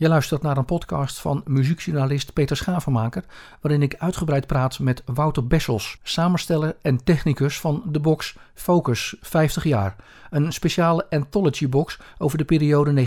Je luistert naar een podcast van muziekjournalist Peter Schavenmaker, waarin ik uitgebreid praat met Wouter Bessels, samensteller en technicus van de box Focus 50 jaar. Een speciale anthology box over de periode 1970-1976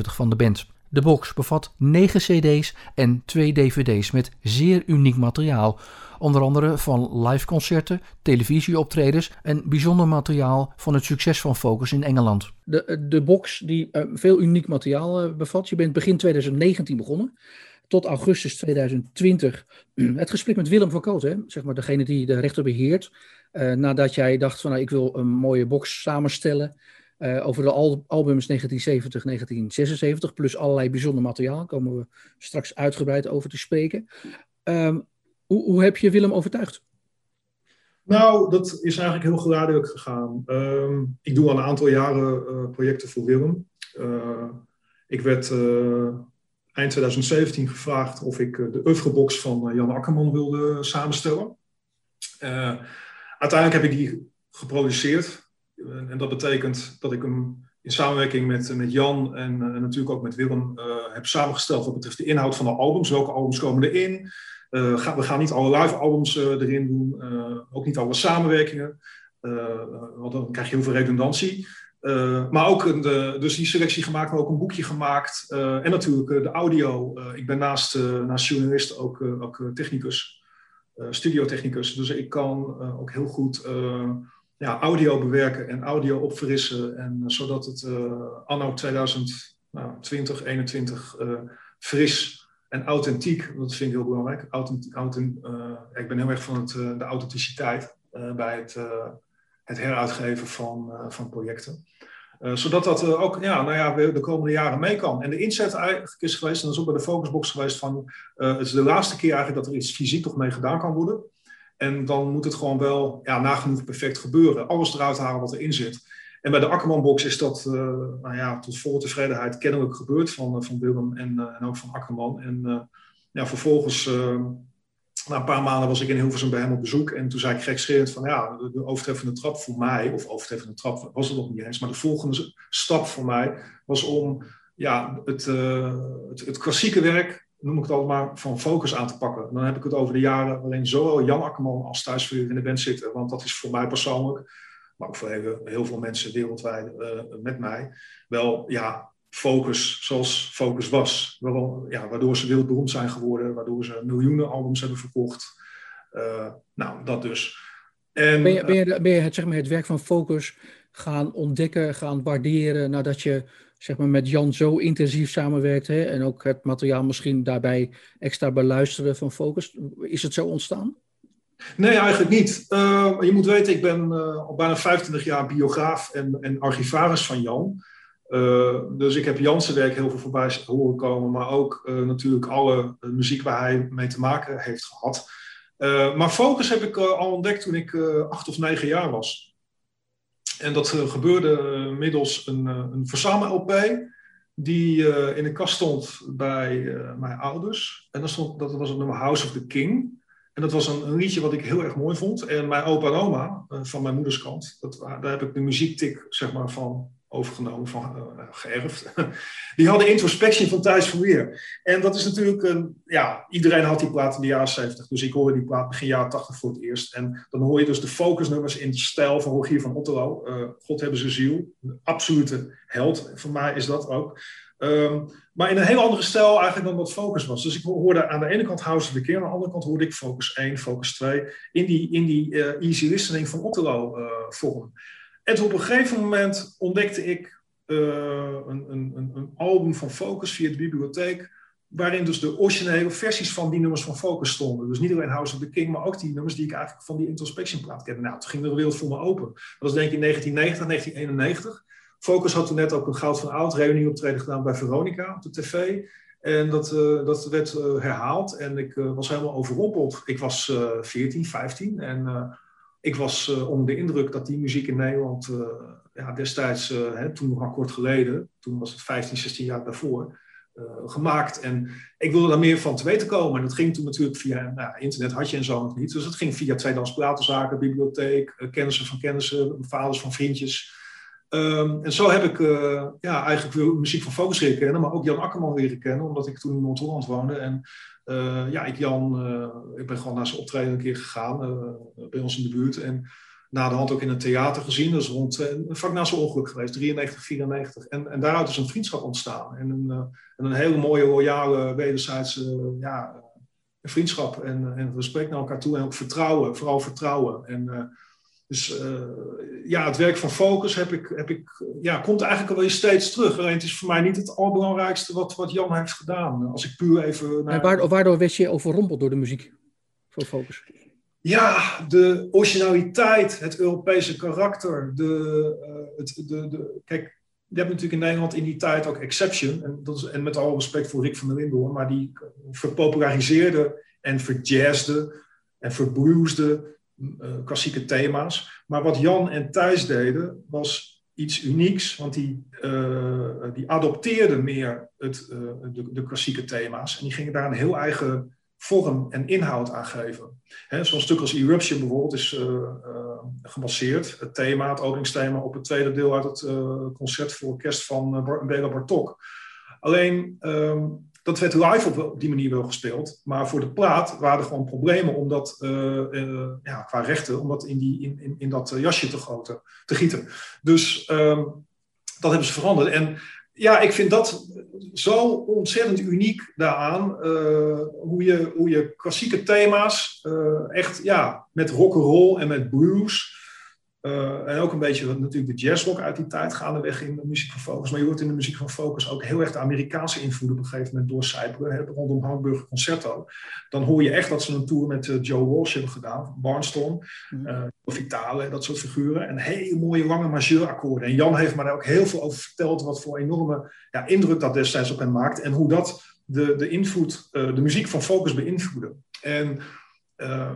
van de band. De box bevat 9 cd's en 2 dvd's met zeer uniek materiaal. Onder andere van liveconcerten, televisieoptredens en bijzonder materiaal van het succes van Focus in Engeland. De, de box die uh, veel uniek materiaal uh, bevat. Je bent begin 2019 begonnen. Tot augustus 2020 het gesprek met Willem van Koot, hè? zeg maar degene die de rechter beheert. Nadat jij dacht van nou, ik wil een mooie box samenstellen. Over de al albums 1970, 1976, plus allerlei bijzonder materiaal. Daar komen we straks uitgebreid over te spreken. Um, hoe, hoe, heb je Willem overtuigd? Nou, dat is eigenlijk heel geleidelijk gegaan. Um, ik doe al een aantal jaren uh, projecten voor Willem. Uh, ik werd eind 2017 gevraagd of ik de oeuvrebox van Jan Akkerman wilde samenstellen. uiteindelijk heb ik die geproduceerd. En dat betekent dat ik hem in samenwerking met, met Jan en, natuurlijk ook met Willem heb samengesteld wat betreft de inhoud van de albums. Welke albums komen erin? Ga, we gaan niet alle live albums erin doen, ook niet alle samenwerkingen, want dan krijg je heel veel redundantie. maar ook de, dus die selectie gemaakt, maar ook een boekje gemaakt. en natuurlijk de audio. ik ben naast, naast journalist ook, ook technicus, studiotechnicus. Dus ik kan ook heel goed ja, audio bewerken en audio opfrissen. En, zodat het anno 2020, 2021 uh, fris en authentiek, dat vind ik heel belangrijk. Authent, authent, ik ben heel erg van het, de authenticiteit bij het, het heruitgeven van, van projecten. zodat dat ook ja, nou ja, de komende jaren mee kan. En de inzet eigenlijk is geweest, en dat is ook bij de Focusbox geweest, van het is de laatste keer eigenlijk dat er iets fysiek toch mee gedaan kan worden. En dan moet het gewoon wel ja, nagenoeg perfect gebeuren. Alles eruit halen wat erin zit. En bij de Akkerman-box is dat uh, nou ja, tot volle tevredenheid kennelijk gebeurd van, uh, van Willem en, uh, en ook van Akkerman. En ja, vervolgens, na een paar maanden was ik in Hilversum bij hem op bezoek. En toen zei ik gekscherend van ja, de, de overtreffende trap voor mij, of overtreffende trap was het nog niet eens, maar de volgende stap voor mij was om ja, het, het, het klassieke werk noem ik het allemaal, van focus aan te pakken. Dan heb ik het over de jaren waarin zowel Jan Akkerman als thuisvuur in de band zitten. Want dat is voor mij persoonlijk, maar ook voor heel, veel mensen wereldwijd uh, met mij, wel ja, focus zoals focus was. Wel, ja, waardoor ze wereldberoemd zijn geworden, waardoor ze miljoenen albums hebben verkocht. Uh, nou, dat dus. En, ben, je, ben, je, ben je het, zeg maar, het werk van focus gaan ontdekken, gaan waarderen nadat je zeg maar, met Jan zo intensief samenwerkt hè, en ook het materiaal misschien daarbij extra beluisteren van Focus. Is het zo ontstaan? Nee, eigenlijk niet. Uh, je moet weten, ik ben uh, al bijna 25 jaar biograaf en, en archivaris van Jan. Uh, dus ik heb Jan's werk heel veel voorbij horen komen, maar ook natuurlijk alle muziek waar hij mee te maken heeft gehad. maar Focus heb ik al ontdekt toen ik acht of negen jaar was. En dat eh, gebeurde eh, middels een, eh, een verzamel-LP die in de kast stond bij mijn ouders. En dat, stond, dat was het nummer House of the King. En dat was een, liedje wat ik heel erg mooi vond. En mijn opa en oma, van mijn moeders kant, dat, daar heb ik de muziektik zeg maar, van overgenomen, van, uh, geërfd. die hadden introspectie van Thijs Weer. En dat is natuurlijk, een, ja, iedereen had die plaat in de jaren 70. Dus ik hoorde die plaat begin jaren 80 voor het eerst. En dan hoor je dus de focusnummers in de stijl van Rogier van Otterlo. God hebben ze ziel. Een absolute held. Voor mij is dat ook. Um, maar in een heel andere stijl eigenlijk dan wat Focus was. Dus ik hoorde aan de ene kant House of the Keer, aan de andere kant hoorde ik Focus 1, Focus 2, in die, in die uh, easy listening van Otterlo uh, vorm. En op een gegeven moment ontdekte ik uh, een, een, een, album van Focus via de bibliotheek, waarin dus de originele versies van die nummers van Focus stonden. Dus niet alleen House of the King, maar ook die nummers die ik eigenlijk van die Introspection plaat kende. Nou, toen ging de wereld voor me open. Dat was denk ik in 1990, 1991. Focus had toen net ook een Goud van Oud reunieoptreden gedaan bij Veronica op de tv. En dat, uh, dat werd uh, herhaald en ik uh, was helemaal overrompeld. Ik was 14, 15 en ik was onder de indruk dat die muziek in Nederland ja, destijds, hè, toen nog maar kort geleden, toen was het 15, 16 jaar daarvoor, gemaakt. En ik wilde daar meer van te weten komen. En dat ging toen natuurlijk via nou, internet, had je en zo nog niet. Dus het ging via tweedehands platenzaken, bibliotheek, kennissen van kennissen, vaders van vriendjes. Ehm, en zo heb ik ja, eigenlijk muziek van Focus leren kennen, maar ook Jan Akkerman leren kennen, omdat ik toen in Noord-Holland woonde. En ja, ik, Jan, ik ben gewoon naar zijn optreden een keer gegaan bij ons in de buurt. En na de hand ook in het theater gezien. Is rond, uh, vlak na zijn ongeluk geweest, 93, 94. En, en daaruit is een vriendschap ontstaan. En een, en een hele mooie, royale, wederzijdse ja, vriendschap en, en respect naar elkaar toe en ook vertrouwen, vooral vertrouwen. En, dus uh, ja, het werk van Focus heb ik, heb ik, ja, komt eigenlijk alweer steeds terug. Alleen het is voor mij niet het allerbelangrijkste wat, wat Jan heeft gedaan. Als ik puur even... Naar... Waardoor, werd je overrompeld door de muziek van Focus? Ja, de originaliteit, het Europese karakter. De, uh, het, de, de, kijk, je hebt natuurlijk in Nederland in die tijd ook Exception. En, dat is, en met alle respect voor Rick van der Linden maar die verpopulariseerde en verjazzde en verbruisde klassieke thema's. Maar wat Jan en Thijs deden, was iets unieks, want die, uh, die adopteerden meer het, uh, de, de, klassieke thema's. En die gingen daar een heel eigen vorm en inhoud aan geven. Zo'n stuk als Eruption bijvoorbeeld is uh, gebaseerd, het thema, het openingsthema, op het tweede deel uit het concert voor orkest van Bela Bartok. Alleen, um, dat werd live op, die manier wel gespeeld, maar voor de plaat waren er gewoon problemen om dat, ja, qua rechten, om dat in, die, in, in, in dat jasje te, te gieten. Dus um, dat hebben ze veranderd. En ja, ik vind dat zo ontzettend uniek daaraan. Hoe, je, hoe je klassieke thema's echt ja, met rock'n'roll en met blues uh, en ook een beetje natuurlijk de jazzrock uit die tijd gaandeweg in de muziek van Focus. Maar je hoort in de muziek van Focus ook heel erg de Amerikaanse invloeden op een gegeven moment doorcijpelen. Rondom Hamburger Concerto. Dan hoor je echt dat ze een tour met uh, Joe Walsh hebben gedaan. Barnstorm, uh, Vitale, dat soort figuren. En hele mooie lange majeurakkoorden. En Jan heeft me daar ook heel veel over verteld. Wat voor enorme ja, indruk dat destijds op hem maakte. En hoe dat de, de invloed, de muziek van Focus beïnvloedde. En uh,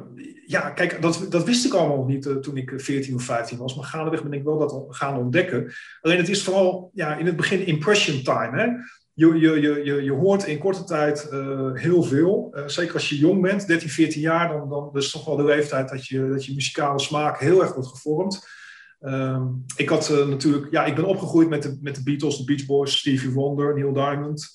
ja, kijk, dat, dat wist ik allemaal niet uh, toen ik 14 of 15 was. Maar gaandeweg ben ik wel dat gaan ontdekken. Alleen het is vooral ja, in het begin impression time. Hè? Je, je, je, je, je hoort in korte tijd uh, heel veel. zeker als je jong bent, 13, 14 jaar, dan, dan is toch wel de leeftijd dat je, dat je muzikale smaak heel erg wordt gevormd. ik had natuurlijk, ja, ik ben opgegroeid met de, met de Beatles, de Beach Boys, Stevie Wonder, Neil Diamond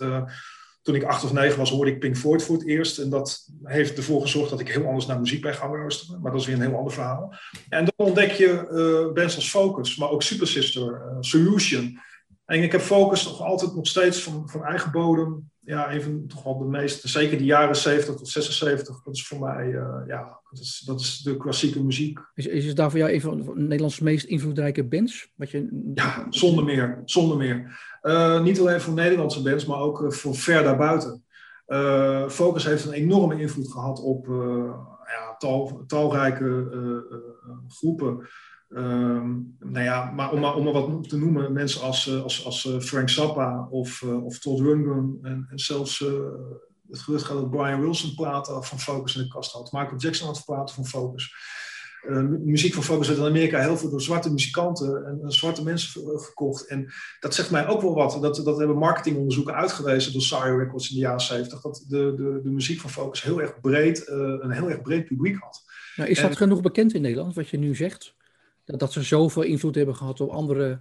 toen ik acht of negen was, hoorde ik Pink Floyd voor het eerst. En dat heeft ervoor gezorgd dat ik heel anders naar muziek ben gaan luisteren. Maar dat is weer een heel ander verhaal. En dan ontdek je uh, bands als Focus, maar ook Super Sister, uh, Solution. En ik heb Focus nog altijd nog steeds van, van eigen bodem. Ja, even toch wel de meeste, zeker de jaren 70 tot 76. Dat is voor mij, uh, ja, dat is, dat is de klassieke muziek. Is, is het daar voor jou een van Nederlands meest invloedrijke bands? Wat je... Ja, zonder meer, zonder meer. Uh, niet alleen voor Nederlandse bands, maar ook uh, voor ver daarbuiten. Uh, Focus heeft een enorme invloed gehad op ja, tal, talrijke groepen. Um, nou ja, maar om, om wat te noemen, mensen als, als, als Frank Zappa of, of Todd Rundgren en, en zelfs het gerucht gaat dat Brian Wilson platen van Focus in de kast had. Michael Jackson had platen van Focus. Uh, muziek van Focus werd in Amerika heel veel door zwarte muzikanten en, en, zwarte mensen gekocht. En dat zegt mij ook wel wat. Dat, dat hebben marketingonderzoeken uitgewezen door Sire Records in de jaren 70. Dat de, de, de muziek van Focus heel erg breed, uh, een heel erg breed publiek had. Nou, is dat genoeg bekend in Nederland, wat je nu zegt? Dat, dat ze zoveel invloed hebben gehad op andere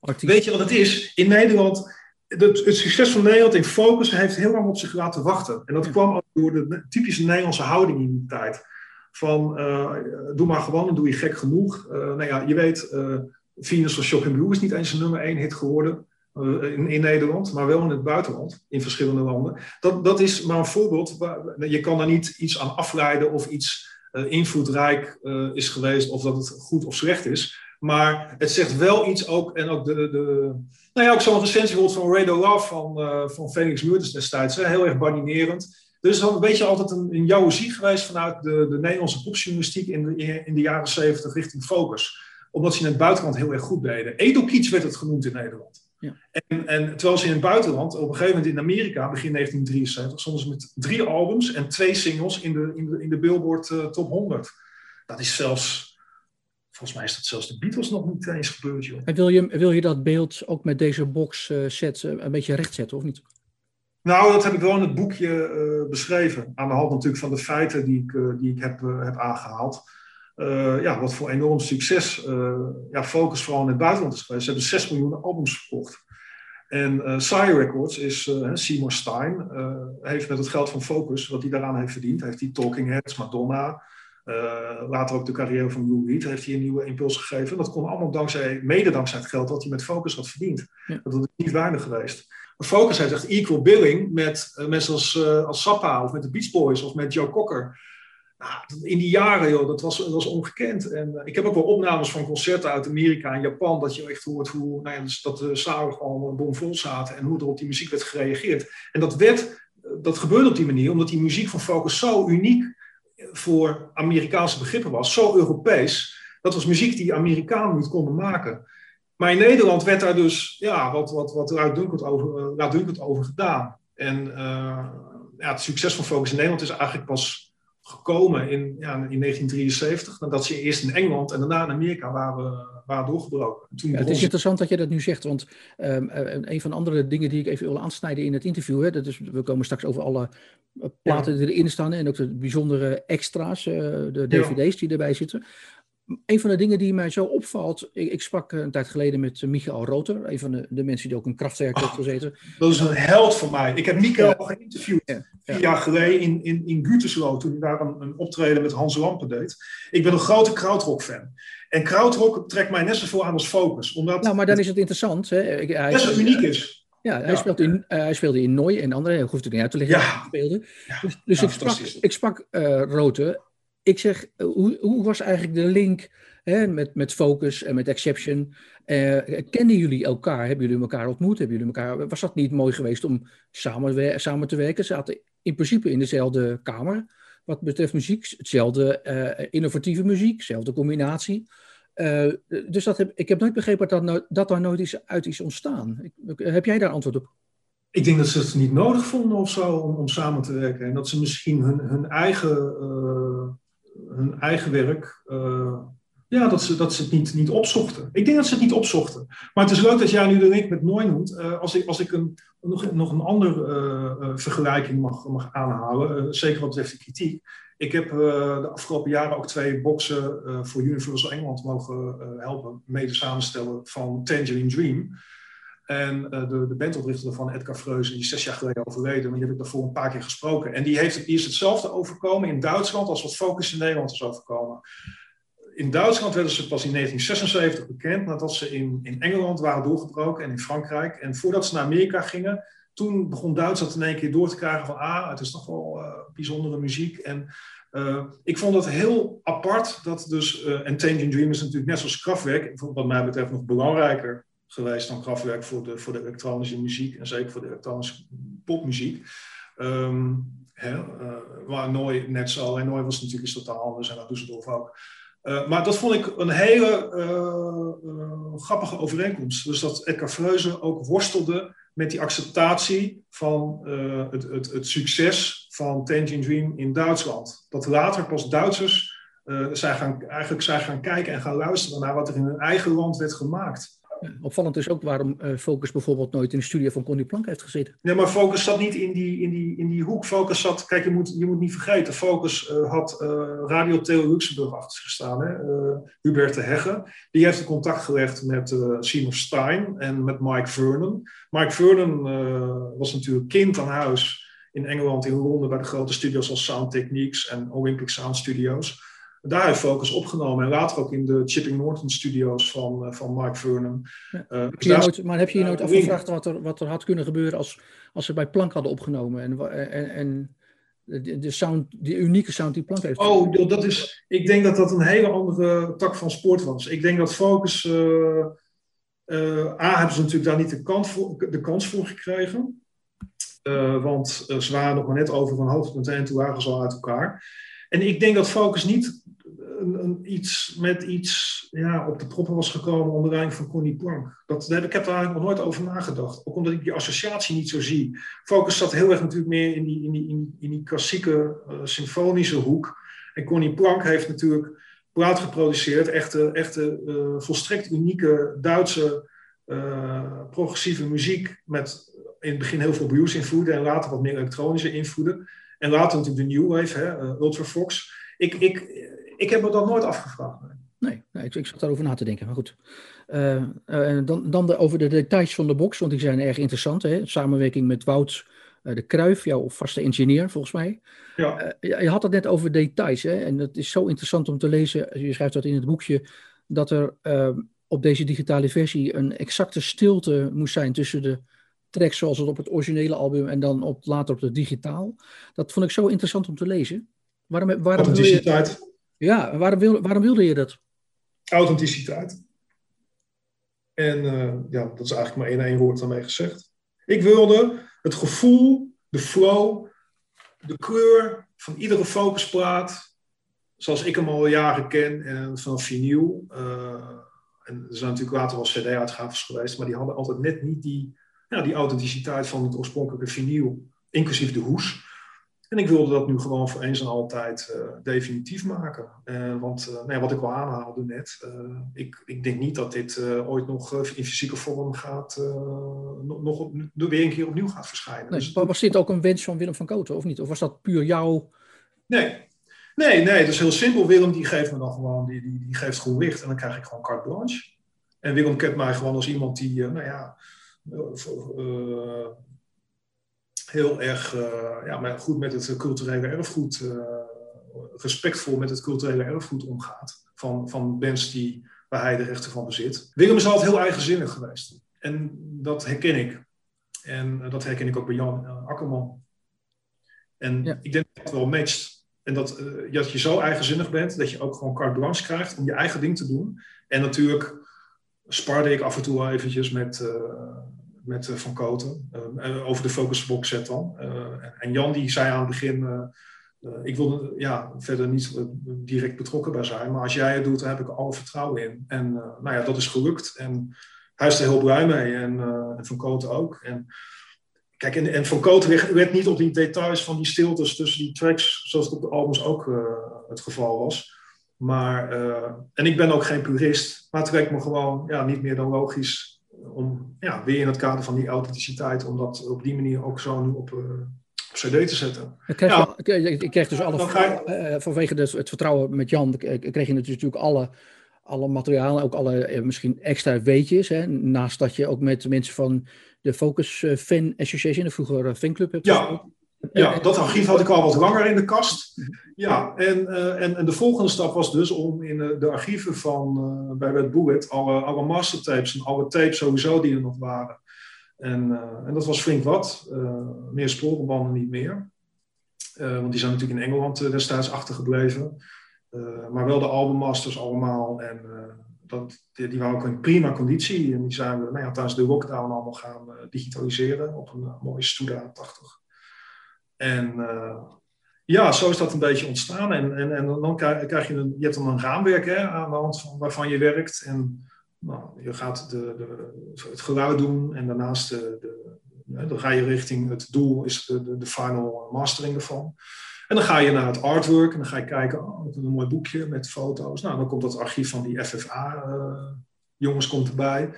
artiesten? Weet je wat het is? In Nederland het, het, succes van Nederland in Focus heeft heel lang op zich laten wachten. En dat kwam ook door de typische Nederlandse houding in die tijd. Van uh, doe maar gewoon, dan doe je gek genoeg. Uh, nou ja, je weet, uh, Venus van Shocking Blue is niet eens een nummer één hit geworden in, Nederland, maar wel in het buitenland, in verschillende landen. Dat, dat is maar een voorbeeld. Je kan daar niet iets aan afleiden of iets invloedrijk is geweest, of dat het goed of slecht is. Maar het zegt wel iets ook, en ook de, de nou ja, ook zo'n recensie bijvoorbeeld van Radio Love van, van Felix Meurders destijds, hè, heel erg baninerend. Er is een beetje altijd een, een jouwe ziek geweest vanuit de, de Nederlandse popjournalistiek in de, in de jaren zeventig richting Focus. Omdat ze in het buitenland heel erg goed deden. Edelkiets werd het genoemd in Nederland. Ja. En, en, terwijl ze in het buitenland, op een gegeven moment in Amerika, begin 1973, stonden ze met drie albums en twee singles in de, in de, in de Billboard uh, Top 100. Dat is zelfs Volgens mij is dat zelfs de Beatles nog niet eens gebeurd, joh. En wil je, wil je dat beeld ook met deze box uh, set uh, een beetje rechtzetten, of niet? Nou, dat heb ik wel in het boekje uh, beschreven. Aan de hand natuurlijk van de feiten die ik, die ik heb, heb aangehaald. ja, wat voor enorm succes ja, Focus vooral in het buitenland is geweest. Ze hebben 6 miljoen albums verkocht. En Sire Records is, Seymour Stein, heeft met het geld van Focus, wat hij daaraan heeft verdiend, heeft hij Talking Heads, Madonna, later ook de carrière van Lou Reed, heeft hij een nieuwe impuls gegeven. Dat kon allemaal dankzij, mede dankzij het geld dat hij met Focus had verdiend. Dat is niet weinig geweest. Focus heeft echt equal billing met mensen als, als Sappa of met de Beach Boys of met Joe Cocker. Nou, in die jaren, joh, dat was, dat was ongekend. En ik heb ook wel opnames van concerten uit Amerika en Japan, dat je echt hoort hoe, nou ja, dus dat de zalen gewoon bomvol zaten en hoe er op die muziek werd gereageerd. En dat, werd, dat gebeurde op die manier, omdat die muziek van Focus zo uniek voor Amerikaanse begrippen was, zo Europees. Dat was muziek die Amerikanen niet konden maken. Maar in Nederland werd daar dus ja, wat, wat, wat over, over gedaan. En uh, ja, het succes van Focus in Nederland is eigenlijk pas gekomen in, ja, in 1973, nadat ze eerst in Engeland en daarna in Amerika waren, waren doorgebroken. Toen ja, het is interessant dat je dat nu zegt, want um, een van de andere dingen die ik even wil aansnijden in het interview, hè, dat is, we komen straks over alle eh, platen die erin staan en ook de bijzondere extra's, uh, de dvd's die erbij zitten een van de dingen die mij zo opvalt, ik, ik sprak een tijd geleden met Michael Roter, een van de, de mensen die ook een krachtwerk heeft gezeten. Dat is een held voor mij. Ik heb Michael ja. geïnterviewd ja. vier jaar geleden in, in, in Gütersloh, toen hij daar een, een, optreden met Hans Lampen deed. Ik ben een grote krautrock-fan. En krautrock trekt mij net zoveel aan als Focus. Omdat nou, maar dan is het interessant. Hè? Hij, net zo uniek is. Ja, hij, Speelde in, uh, hij speelde in Nooi en andere, ik hoeft het niet uit te leggen. Ja. Speelde. Dus, dus ik sprak, ik sprak uh, Rote ik zeg, eh, hoe, hoe was eigenlijk de link hè, met, met Focus en met Exception? Uh, kenden jullie elkaar? Hebben jullie elkaar ontmoet? Hebben jullie elkaar, was dat niet mooi geweest om samen, samen te werken? Zaten in principe in dezelfde kamer wat betreft muziek. Hetzelfde uh, innovatieve muziek, dezelfde combinatie. Uh, dus dat heb, ik heb nooit begrepen dat, nou, dat daar nooit is, uit is ontstaan. Ik, heb jij daar antwoord op? Ik denk dat ze het niet nodig vonden of zo om, om samen te werken. En dat ze misschien hun, hun eigen hun eigen werk, uh, ja, dat ze, dat ze het niet, niet opzochten. Ik denk dat ze het niet opzochten. Maar het is leuk dat jij nu de link met Nooi noemt. Uh, als ik, als ik een, nog, nog een andere uh, vergelijking mag, mag aanhalen, zeker wat betreft de kritiek. Ik heb de afgelopen jaren ook twee boxen voor Universal Engeland mogen helpen mede samenstellen van Tangerine Dream. En uh, de, de bandoprichter van Edgar Freuze, die is zes jaar geleden overleden, maar die heb ik daarvoor een paar keer gesproken. En die, heeft, is hetzelfde overkomen in Duitsland als wat Focus in Nederland is overkomen. In Duitsland werden ze pas in 1976 bekend, nadat ze in, in Engeland waren doorgebroken en in Frankrijk. En voordat ze naar Amerika gingen, toen begon Duitsland in één keer door te krijgen van, ah, het is toch wel uh, bijzondere muziek. En uh, ik vond het heel apart dat dus, en Tangerine Dream is natuurlijk net zoals Kraftwerk, wat mij betreft nog belangrijker geweest dan Kraftwerk voor de, voor de elektronische muziek en zeker voor de elektronische popmuziek. Um, hè, uh, waar Nooi net zo, en Nooi was natuurlijk iets totaal anders en dat Düsseldorf ook. Uh, maar dat vond ik een hele uh, grappige overeenkomst. Dus dat Edgar Freuze ook worstelde met die acceptatie van het, het, het, succes van Tangerine Dream in Duitsland. Dat later pas Duitsers zij gaan, eigenlijk zijn gaan kijken en gaan luisteren naar wat er in hun eigen land werd gemaakt. Opvallend is ook waarom uh, Focus bijvoorbeeld nooit in de studio van Connie Plank heeft gezeten. Nee, maar Focus zat niet in die, in die, in die hoek. Focus zat, kijk, je moet, je moet niet vergeten, Focus uh, had uh, Radio Theo Luxemburg achter gestaan, hè? Hubert de Hegge. Die heeft contact gelegd met Seymour Stein en met Mike Vernon. Mike Vernon was natuurlijk kind aan huis in Engeland, in Londen, bij de grote studios als Sound Techniques en Olympic Sound Studios daar heeft Focus opgenomen. En later ook in de Chipping Norton studios van, uh, van Mark Vernon. Ja. Uh, nooit, maar heb je je nooit afgevraagd wat er, wat er had kunnen gebeuren als, als ze bij Plank hadden opgenomen? En, en, en de, de, sound, die unieke sound die Plank heeft. Oh, dat is, ik denk dat dat een hele andere tak van sport was. Ik denk dat Focus. Uh, A, hebben ze natuurlijk daar niet de, kans voor, de kans voor gekregen. want ze waren nog maar net over van hoogtepunt en toen waren ze al uit elkaar. En ik denk dat Focus niet een, iets, met iets ja, op de proppen was gekomen onder leiding van Connie Plank. Dat, ik heb daar eigenlijk nog nooit over nagedacht. Ook omdat ik die associatie niet zo zie. Focus zat heel erg natuurlijk meer in die, in die, in die, klassieke uh, symfonische hoek. En Connie Plank heeft natuurlijk plaat geproduceerd. Echte, echte uh, volstrekt unieke Duitse uh, progressieve muziek. Met in het begin heel veel blues invloeden en later wat meer elektronische invloeden. En later natuurlijk de New Wave, hè, Ultrafox. Ik, ik, ik heb me dat nooit afgevraagd. Nee, nee ik, ik, zat daarover na te denken, maar goed. Uh, dan dan de, over de details van de box, want die zijn erg interessant. Hè? Samenwerking met Wout de Kruif, jouw vaste engineer volgens mij. Ja. je had het net over details hè? en dat is zo interessant om te lezen. Je schrijft dat in het boekje, dat er op deze digitale versie een exacte stilte moest zijn tussen de tracks zoals het op het originele album en dan op, later op het digitaal. Dat vond ik zo interessant om te lezen. Waarom, waarom Authenticiteit. Je, ja, waarom, waarom wilde je dat? Authenticiteit. En uh, ja, dat is eigenlijk maar één één woord daarmee gezegd. Ik wilde het gevoel, de flow, de kleur van iedere focusplaat, zoals ik hem al jaren ken, en van vinyl. Uh, en er zijn natuurlijk later wel CD-uitgaves geweest, maar die hadden altijd net niet die, ja, die authenticiteit van het oorspronkelijke vinyl, inclusief de hoes. En ik wilde dat nu gewoon voor eens en altijd uh, definitief maken. Uh, want uh, nee, wat ik al aanhaalde net, ik, ik denk niet dat dit ooit nog in fysieke vorm gaat, nog, nog op, weer een keer opnieuw gaat verschijnen. Nee, dus, was dit ook een wens van Willem van Koten, of niet? Of was dat puur jouw... Nee, Nee, nee, dat is heel simpel. Willem die geeft me dan gewoon, die, die, die geeft groen licht en dan krijg ik gewoon carte blanche. En Willem kent mij gewoon als iemand die, nou ja, uh, heel erg uh, ja, goed met het culturele erfgoed, respectvol met het culturele erfgoed omgaat. Van, van bands die, waar hij de rechten van bezit. Willem is altijd heel eigenzinnig geweest. En dat herken ik. En dat herken ik ook bij Jan Akkerman. En ik denk dat het wel matcht. En dat, uh, dat je zo eigenzinnig bent dat je ook gewoon carte blanche krijgt om je eigen ding te doen. En natuurlijk sparde ik af en toe wel eventjes met, uh, met uh, Van Koten over de focusbox set dan. en Jan die zei aan het begin, ik wil ja, verder niet direct betrokken bij zijn, maar als jij het doet, daar heb ik alle vertrouwen in. En nou ja, dat is gelukt. En hij is er heel blij mee en, Van Koten ook. En Kijk, en, en Van Koten werd, niet op die details van die stiltes tussen die tracks, zoals het op de albums ook het geval was. Maar, en ik ben ook geen purist, maar het lijkt me gewoon ja, niet meer dan logisch om ja, weer in het kader van die authenticiteit, om dat op die manier ook zo nu op, uh, op CD te zetten. Ik kreeg, ja, ik, kreeg dus alle, je... vanwege het vertrouwen met Jan, kreeg je natuurlijk alle alle materialen, ook alle misschien extra weetjes. Hè, naast dat je ook met mensen van de Focus eh, Fan Association, de vroeger eh, fanclub hebt. Ja, ja, dat archief had ik al wat langer in de kast. Ja, en, uh, en, en de volgende stap was dus om in de archieven van uh, bij Red Bullet alle, alle mastertapes en alle tapes sowieso die er nog waren. En, en dat was flink wat. meer sporenbanden niet meer. want die zijn natuurlijk in Engeland destijds achtergebleven. maar wel de albummasters allemaal. En dat, die, waren ook in prima conditie. En die zijn we nou ja, de lockdown allemaal gaan digitaliseren op een mooie Studa 80. En uh, ja, zo is dat een beetje ontstaan. En, en, en dan krijg je, een, je hebt dan een raamwerk hè, aan de hand van waarvan je werkt. En nou, je gaat de, de, het geluid doen en daarnaast de, de, dan ga je richting het doel, is de, de, final mastering ervan. En dan ga je naar het artwork en dan ga je kijken, oh, een mooi boekje met foto's. Nou, dan komt dat archief van die FFA-jongens eh, komt erbij.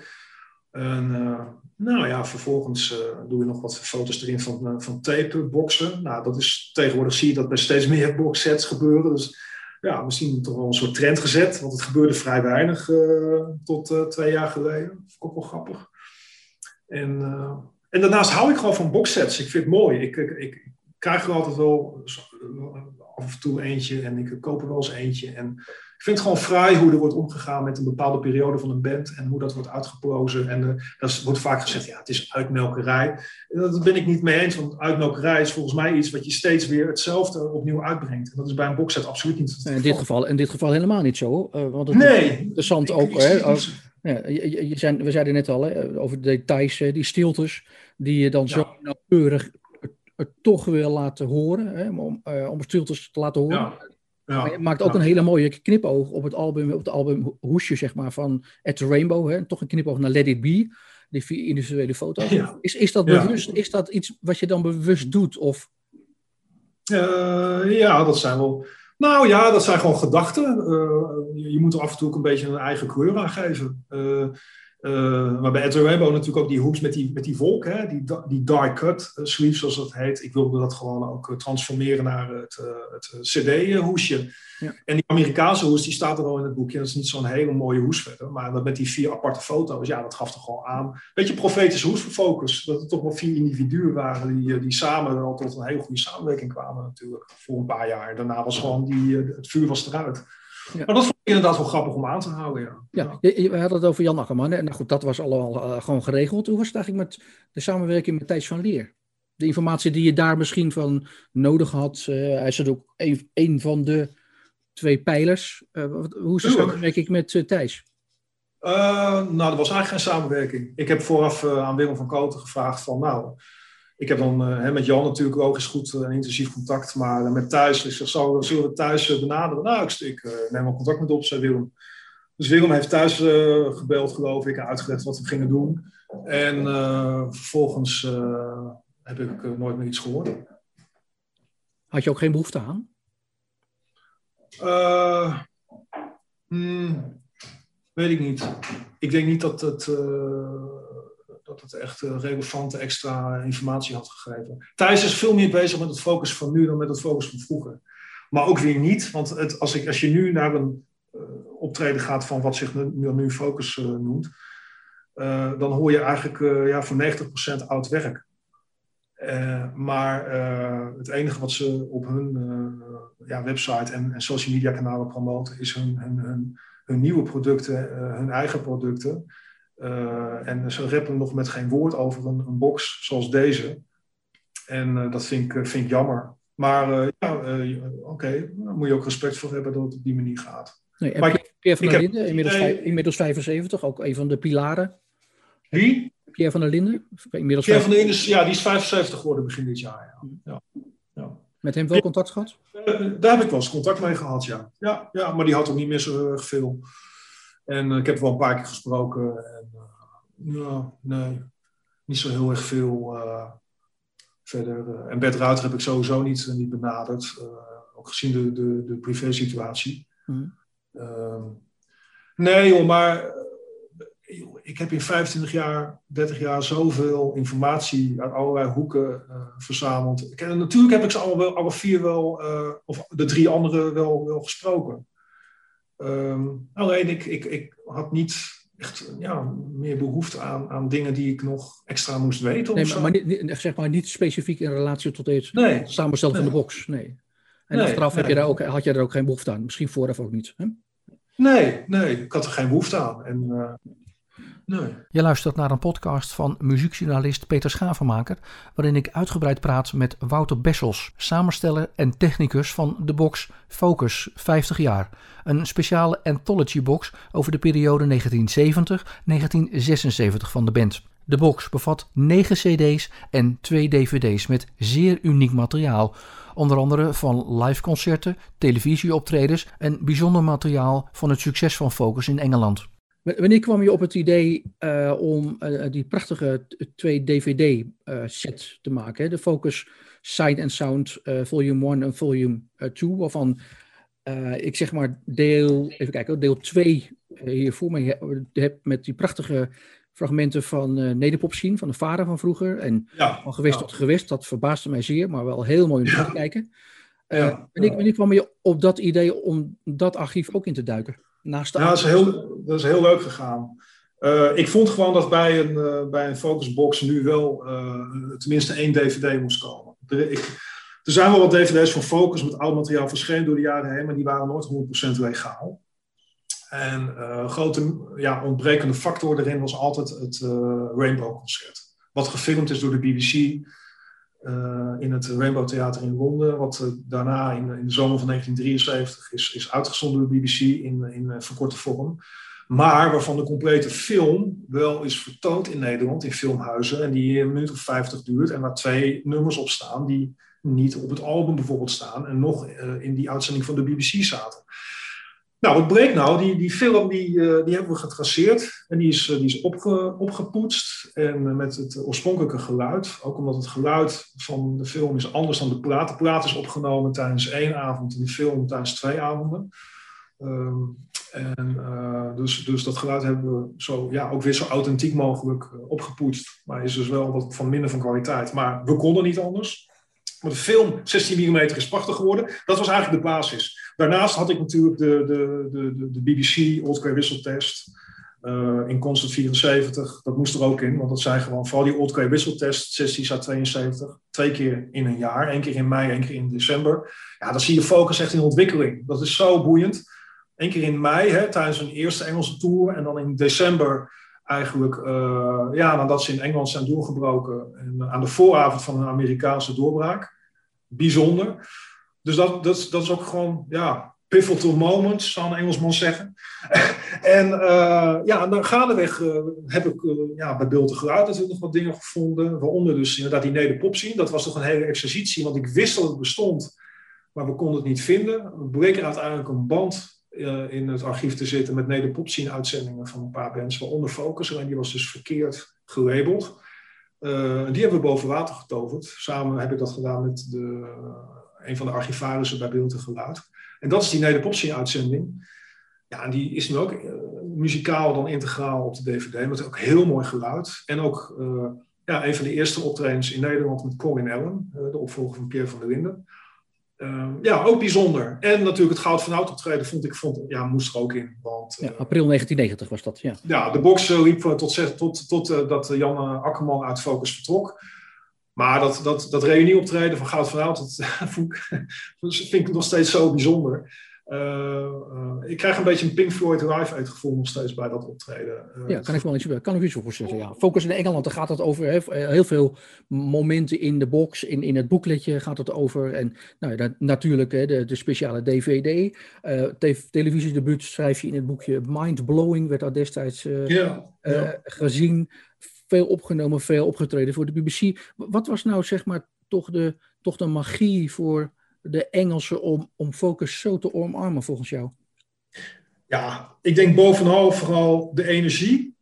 En uh, nou ja, vervolgens uh, doe je nog wat foto's erin van, van tapeboxen. Nou, dat is, tegenwoordig zie je dat bij steeds meer boxsets gebeuren. Dus ja, misschien toch wel een soort trend gezet. Want het gebeurde vrij weinig tot twee jaar geleden. Dat vond ik ook wel grappig. En, en daarnaast hou ik gewoon van boxsets. Ik vind het mooi. Ik, ik, ik, krijg er altijd wel af en toe eentje en ik koop er wel eens eentje. En ik vind het gewoon fraai hoe er wordt omgegaan met een bepaalde periode van een band en hoe dat wordt uitgeplozen. En uh, wordt vaak gezegd, ja, het is uitmelkerij. Dat ben ik niet mee eens, want uitmelkerij is volgens mij iets wat je steeds weer hetzelfde opnieuw uitbrengt. En dat is bij een boxset absoluut niet In dit geval, in dit geval helemaal niet zo. Uh, want het nee. is interessant ook. Hè, ja, je, je zijn, we zeiden net al hè, over de details, die stiltes, die je dan zo nauwkeurig het toch wil laten horen, hè, om, uh, om stiltes te laten horen. Ja. Ja, maar je maakt ook een hele mooie knipoog op het album, op het album hoesje, zeg maar, van At the Rainbow. Hè? Toch een knipoog naar Let It Be, die vier individuele foto's. Is, is dat bewust, is dat iets wat je dan bewust doet? Of? Uh, ja, dat zijn wel... Nou ja, dat zijn gewoon gedachten. Uh, je, je, moet er af en toe ook een beetje een eigen kleur aan geven. Uh, maar bij Rainbow natuurlijk ook die hoes met die, met die wolk, hè? Die, die die cut uh, sleeve zoals dat heet. Ik wilde dat gewoon ook uh, transformeren naar het, het CD-hoesje. Ja. En die Amerikaanse hoes, die staat er wel in het boekje. Dat is niet zo'n hele mooie hoes verder. Maar dat met die vier aparte foto's, ja, dat gaf toch gewoon aan. Beetje profetische hoes voor Focus. Dat er toch wel vier individuen waren die, die samen wel tot een hele goede samenwerking kwamen natuurlijk. Voor een paar jaar. Daarna was gewoon die, het vuur was eruit. Ja. Maar dat vond ik inderdaad wel grappig om aan te houden, ja. Ja, we hadden het over Jan Akkerman. En nou goed, dat was allemaal uh, gewoon geregeld. Hoe was het eigenlijk met de samenwerking met Thijs van Leer? De informatie die je daar misschien van nodig had. Uh, hij is ook een, een van de twee pijlers. Uh, hoe is de samenwerking met Thijs? nou, er was eigenlijk geen samenwerking. Ik heb vooraf aan Willem van Koten gevraagd van... nou, ik heb dan uh, met Jan natuurlijk logisch goed en intensief contact, maar met thuis, ik zeg, zo, zullen we thuis benaderen? Nou, ik, ik neem wel contact met op, zei Willem. Dus Willem heeft thuis gebeld, geloof ik, en uitgelegd wat we gingen doen. En vervolgens heb ik nooit meer iets gehoord. Had je ook geen behoefte aan? Hmm, weet ik niet. Ik denk niet dat het dat het echt eh, relevante extra informatie had gegeven. Thijs is veel meer bezig met het focus van nu dan met het focus van vroeger. Maar ook weer niet, want het, als, ik, als je nu naar een uh, optreden gaat van wat zich nu, nu focus uh, noemt, dan hoor je eigenlijk ja, voor 90% oud werk. maar het enige wat ze op hun ja, website en, en, social media kanalen promoten, is hun, hun, hun, hun nieuwe producten, hun eigen producten. Uh, en ze rappen nog met geen woord over een, een box zoals deze. En uh, dat vind ik, vind ik jammer. Maar uh, ja, oké, okay, daar moet je ook respect voor hebben dat het op die manier gaat. Nee, maar ik, Pierre van der Linden, inmiddels, inmiddels 75, ook een van de pilaren. Wie? Pierre van der Linden. Inmiddels Pierre van der Linden, ja, die is 75 geworden begin dit jaar. Ja. ja. Met hem wel contact gehad? daar heb ik wel eens contact mee gehad, ja. Ja, ja maar die had ook niet meer zo erg veel. En ik heb wel een paar keer gesproken. En, ja, nee, niet zo heel erg veel uh, verder. En Bert Ruiter heb ik sowieso niet, niet benaderd, ook gezien de, de, de privé-situatie. Mm. nee, joh, maar ik heb in 25 jaar, 30 jaar zoveel informatie uit allerlei hoeken verzameld. Ik, en natuurlijk heb ik ze alle, wel, alle vier wel, of de drie anderen wel, wel gesproken. Um, alleen ik, ik, ik had niet echt ja, meer behoefte aan, aan dingen die ik nog extra moest weten. Nee, maar, maar, niet, zeg maar niet specifiek in relatie tot het nee. samenstellen van de box. Nee. En achteraf heb je daar ook, had je daar ook geen behoefte aan. Misschien vooraf ook niet. Hè? Nee, nee, ik had er geen behoefte aan. En, uh, Je luistert naar een podcast van muziekjournalist Peter Schavenmaker, waarin ik uitgebreid praat met Wouter Bessels, samensteller en technicus van de box Focus 50 jaar. Een speciale anthology box over de periode 1970-1976 van de band. De box bevat 9 cd's en 2 dvd's met zeer uniek materiaal. Onder andere van liveconcerten, televisieoptredens en bijzonder materiaal van het succes van Focus in Engeland. Wanneer kwam je op het idee uh, om uh, die prachtige 2 DVD-set uh, te maken? De Focus Sight and Sound Volume 1 en Volume 2, waarvan ik zeg maar deel, even kijken, deel 2 hier voor me heb met die prachtige fragmenten van uh, Nederpop zien, van de vader van vroeger. En ja, van gewest ja. tot gewest, dat verbaasde mij zeer, maar wel heel mooi om te kijken. Ja, en ik kwam je op dat idee om dat archief ook in te duiken. Naast de ja, dat is, heel, dat is heel leuk gegaan. Uh, ik vond gewoon dat bij een, uh, bij een Focusbox nu wel tenminste één DVD moest komen. Er, ik, er zijn wel wat DVD's van Focus met oud materiaal verschenen door de jaren heen, maar die waren nooit 100% legaal. En een grote ja, ontbrekende factor erin was altijd het Rainbow Concert. Wat gefilmd is door de BBC in het Rainbow Theater in Londen. Wat daarna in, in, de zomer van 1973 is, is uitgezonden door de BBC in, in verkorte vorm. Maar waarvan de complete film wel is vertoond in Nederland in filmhuizen. En die een minuut of 50 duurt. En waar twee nummers op staan die niet op het album bijvoorbeeld staan. En nog in die uitzending van de BBC zaten. Nou, wat bleek nou? Die, die film die, uh, die hebben we getraceerd en die is, uh, die is opge, opgepoetst en uh, met het oorspronkelijke geluid. Ook omdat het geluid van de film is anders dan de plaat. De plaat is opgenomen tijdens één avond en de film tijdens twee avonden. Um, En, dus, dus dat geluid hebben we zo, ja, ook weer zo authentiek mogelijk opgepoetst. Maar is dus wel wat van minder van kwaliteit. Maar we konden niet anders. Maar de film 16 mm is prachtig geworden. Dat was eigenlijk de basis. Daarnaast had ik natuurlijk de, de, de, de BBC Old Grey Whistle test. Uh, in Constant 74. Dat moest er ook in, want dat zijn gewoon vooral die Old 16 à 72. Twee keer in een jaar. Eén keer in mei, één keer in december. Ja, dan zie je focus echt in ontwikkeling. Dat is zo boeiend. Eén keer in mei, hè, tijdens een eerste Engelse tour. En dan in december eigenlijk, uh, ja, nadat ze in Engeland zijn doorgebroken. En aan de vooravond van een Amerikaanse doorbraak. Bijzonder. Dus dat, dat, dat is ook gewoon, ja, pivotal moments, zou een Engelsman zeggen. en uh, ja, dan gaandeweg uh, heb ik uh, ja, bij Beeld Geluid natuurlijk nog wat dingen gevonden. Waaronder dus inderdaad die nederpop zien. Dat was toch een hele exercitie, want ik wist dat het bestond. Maar we konden het niet vinden. We bleken uiteindelijk een band in het archief te zitten met nederpop zien uitzendingen van een paar bands. Waaronder Focus, en die was dus verkeerd gelabeld. die hebben we boven water getoverd. Samen heb ik dat gedaan met de, een van de archivarissen bij Beeld en Geluid. En dat is die Nederpopsie-uitzending. Ja, en die is nu ook uh, muzikaal dan integraal op de DVD, met ook heel mooi geluid. En ook uh, ja, een van de eerste optredens in Nederland met Colin Allen, uh, de opvolger van Pierre van der Linden. Ehm, ja, ook bijzonder. En natuurlijk het Goud van Oud optreden vond ik, vond, ja, moest er ook in. Want, ja, april 1990 was dat, ja. Ja, de box liep tot, tot, tot dat Jan Akkerman uit Focus vertrok. Maar dat, dat, dat reunieoptreden van Goud van Oud, dat, vind ik nog steeds zo bijzonder. Uh, uh, ik krijg een beetje een Pink Floyd Live Aid gevoel nog steeds bij dat optreden. Uh, ja, kan ik wel iets, kan ik iets voorstellen. Ja. Focus in Engeland, daar gaat het over heel, heel, veel momenten in de box, in, in het boekletje gaat het over. En nou, dat, natuurlijk hè, de, de speciale DVD. Te, televisiedebuut schrijf je in het boekje Mind Blowing, werd dat destijds ja, ja. gezien veel opgenomen, veel opgetreden voor de BBC. Wat was nou zeg maar toch de, toch de magie voor de Engelsen om, om Focus zo te omarmen volgens jou? Ja, ik denk bovenal vooral de energie,